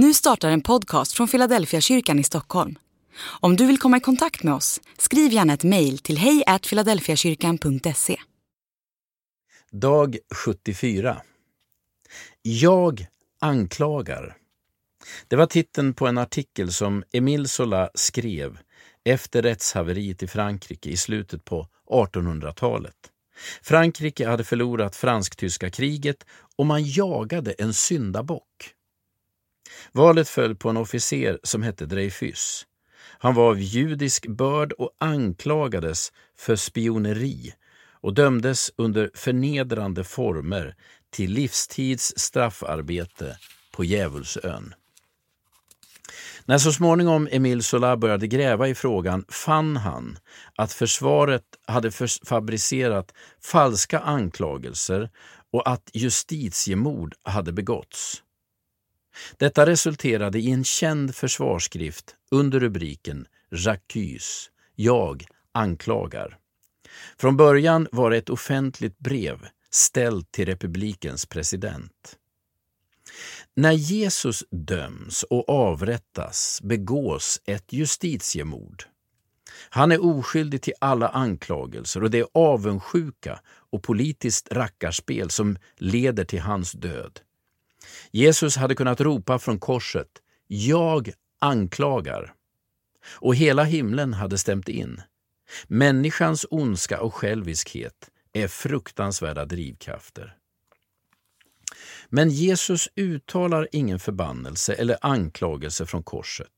Nu startar en podcast från Philadelphia kyrkan i Stockholm. Om du vill komma i kontakt med oss, skriv gärna ett mejl till hejfiladelfiakyrkan.se. Dag 74. Jag anklagar. Det var titeln på en artikel som Émile Zola skrev efter rättshaveriet i Frankrike i slutet på 1800-talet. Frankrike hade förlorat fransk-tyska kriget och man jagade en syndabock. Valet föll på en officer som hette Dreyfus. Han var av judisk börd och anklagades för spioneri och dömdes under förnedrande former till livstids straffarbete på Djävulsön. När så småningom Emil Zola började gräva i frågan fann han att försvaret hade fabricerat falska anklagelser och att justitiemord hade begåtts. Detta resulterade i en känd försvarsskrift under rubriken J'accuse, jag anklagar. Från början var det ett offentligt brev ställt till republikens president. När Jesus döms och avrättas begås ett justitiemord. Han är oskyldig till alla anklagelser och det är avundsjuka och politiskt rackarspel som leder till hans död. Jesus hade kunnat ropa från korset ”Jag anklagar” och hela himlen hade stämt in. Människans ondska och själviskhet är fruktansvärda drivkrafter. Men Jesus uttalar ingen förbannelse eller anklagelse från korset.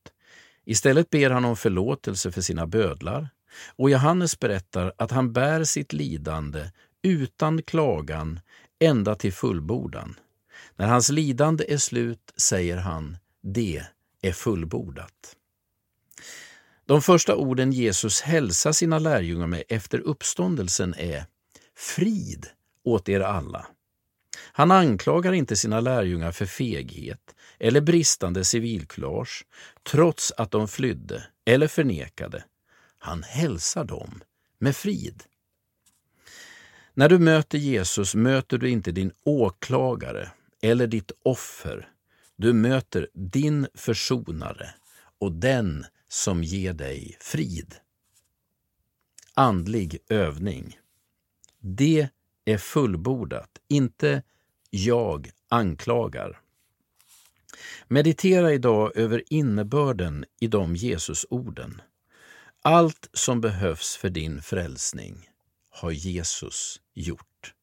Istället ber han om förlåtelse för sina bödlar och Johannes berättar att han bär sitt lidande utan klagan ända till fullbordan. När hans lidande är slut säger han, det är fullbordat. De första orden Jesus hälsar sina lärjungar med efter uppståndelsen är Frid åt er alla. Han anklagar inte sina lärjungar för feghet eller bristande civilkurage, trots att de flydde eller förnekade. Han hälsar dem med frid. När du möter Jesus möter du inte din åklagare eller ditt offer. Du möter din försonare och den som ger dig frid. Andlig övning. Det är fullbordat, inte jag anklagar. Meditera idag över innebörden i de Jesusorden. Allt som behövs för din frälsning har Jesus gjort.